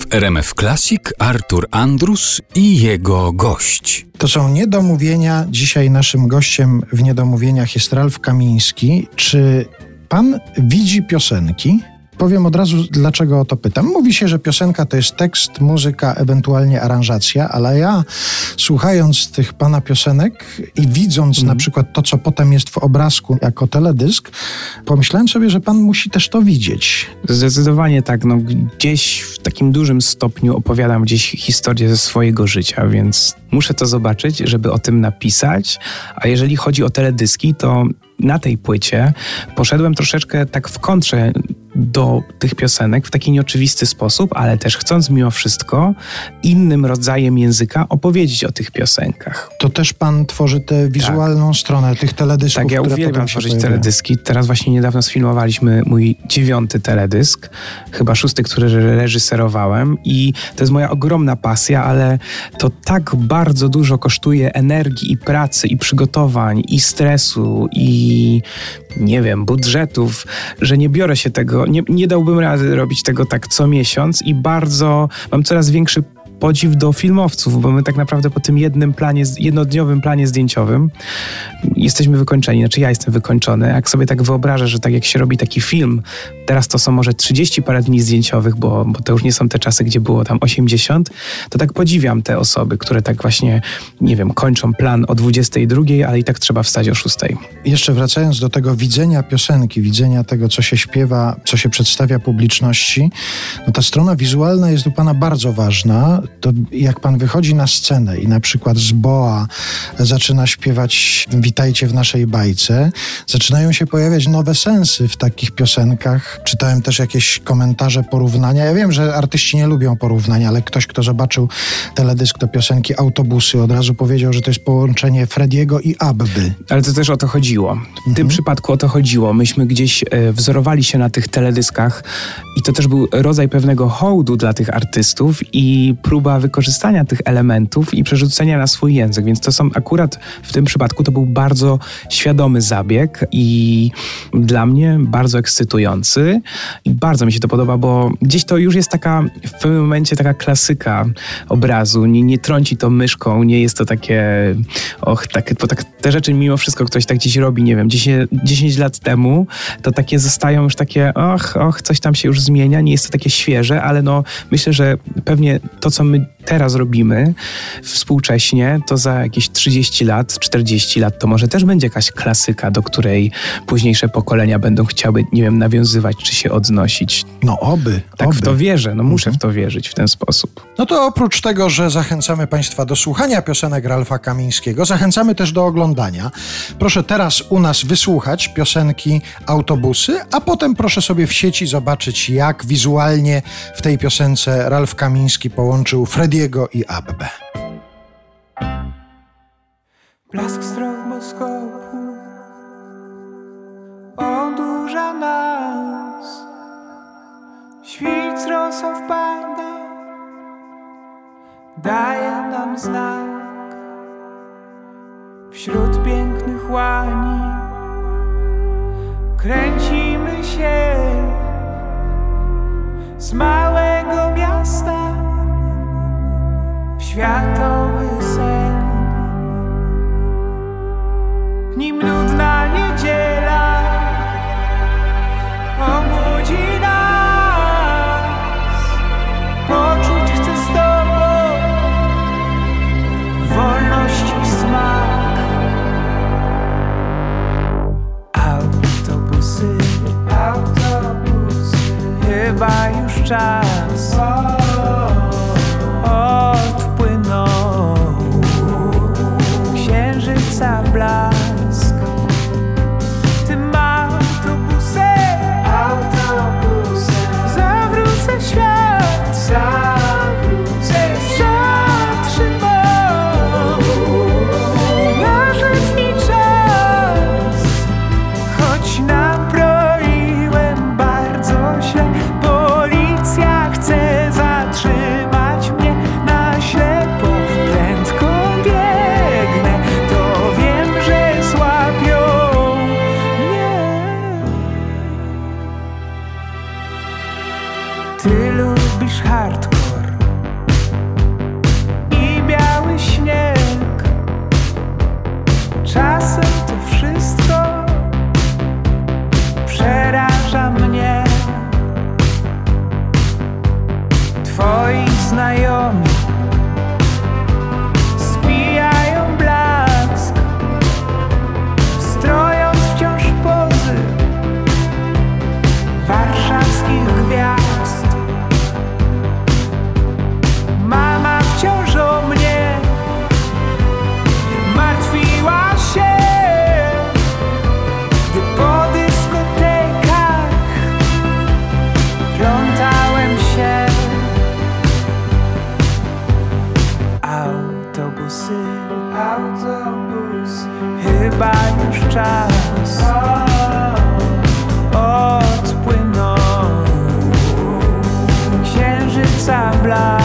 W RMF Classic Artur Andrus i jego gość. To są niedomówienia. Dzisiaj naszym gościem w niedomówieniach jest Ralf Kamiński. Czy pan widzi piosenki? Powiem od razu, dlaczego o to pytam. Mówi się, że piosenka to jest tekst, muzyka, ewentualnie aranżacja, ale ja słuchając tych pana piosenek i widząc mm. na przykład to, co potem jest w obrazku jako teledysk, pomyślałem sobie, że pan musi też to widzieć. Zdecydowanie tak. No, gdzieś w takim dużym stopniu opowiadam gdzieś historię ze swojego życia, więc muszę to zobaczyć, żeby o tym napisać. A jeżeli chodzi o teledyski, to na tej płycie poszedłem troszeczkę tak w kontrze do tych piosenek w taki nieoczywisty sposób, ale też chcąc mimo wszystko innym rodzajem języka opowiedzieć o tych piosenkach. To też pan tworzy tę wizualną tak. stronę tych teledysków, Tak, ja uwielbiam tworzyć pojawiają. teledyski. Teraz właśnie niedawno sfilmowaliśmy mój dziewiąty teledysk, chyba szósty, który reżyserowałem i to jest moja ogromna pasja, ale to tak bardzo dużo kosztuje energii i pracy i przygotowań i stresu i nie wiem, budżetów, że nie biorę się tego, nie, nie dałbym rady robić tego tak co miesiąc i bardzo mam coraz większy podziw do filmowców, bo my tak naprawdę po tym jednym planie, jednodniowym planie zdjęciowym jesteśmy wykończeni. Znaczy ja jestem wykończony. Jak sobie tak wyobrażę, że tak jak się robi taki film, teraz to są może 30 parę dni zdjęciowych, bo, bo to już nie są te czasy, gdzie było tam 80, to tak podziwiam te osoby, które tak właśnie, nie wiem, kończą plan o 22, ale i tak trzeba wstać o 6. Jeszcze wracając do tego widzenia piosenki, widzenia tego, co się śpiewa, co się przedstawia publiczności, no ta strona wizualna jest u Pana bardzo ważna to jak pan wychodzi na scenę i na przykład z Boa zaczyna śpiewać Witajcie w naszej bajce, zaczynają się pojawiać nowe sensy w takich piosenkach. Czytałem też jakieś komentarze, porównania. Ja wiem, że artyści nie lubią porównania, ale ktoś, kto zobaczył teledysk do piosenki Autobusy, od razu powiedział, że to jest połączenie Frediego i Abby. Ale to też o to chodziło. W mhm. tym przypadku o to chodziło. Myśmy gdzieś e, wzorowali się na tych teledyskach i to też był rodzaj pewnego hołdu dla tych artystów i próba próba wykorzystania tych elementów i przerzucenia na swój język. Więc to są akurat w tym przypadku to był bardzo świadomy zabieg i dla mnie bardzo ekscytujący. I bardzo mi się to podoba, bo gdzieś to już jest taka w pewnym momencie taka klasyka obrazu. Nie, nie trąci to myszką, nie jest to takie, och, tak, bo tak, te rzeczy mimo wszystko ktoś tak gdzieś robi, nie wiem, 10, 10 lat temu, to takie zostają już takie, och, och, coś tam się już zmienia, nie jest to takie świeże, ale no myślę, że pewnie to, co my teraz robimy współcześnie, to za jakieś 30 lat, 40 lat to może też będzie jakaś klasyka, do której późniejsze pokolenia będą chciały, nie wiem, nawiązywać czy się odnosić. No oby. Tak oby. w to wierzę, no muszę w to wierzyć w ten sposób. No to oprócz tego, że zachęcamy Państwa do słuchania piosenek Ralfa Kamińskiego, zachęcamy też do oglądania. Proszę teraz u nas wysłuchać piosenki Autobusy, a potem proszę sobie w sieci zobaczyć, jak wizualnie w tej piosence Ralf Kamiński połączył Frediego i Abbę. Blask stroboskopu odurza nas Świt rosą wpada Daje nam znak Wśród pięknych łani Kręcimy się Z małego światowy sen. Nim nudna niedziela obudzi nas, poczuć chcę z Tobą wolności smak. Autobusy, autobusy, chyba już czas. узнает. Chyba już czas. Odpłynąć. Księżyca blask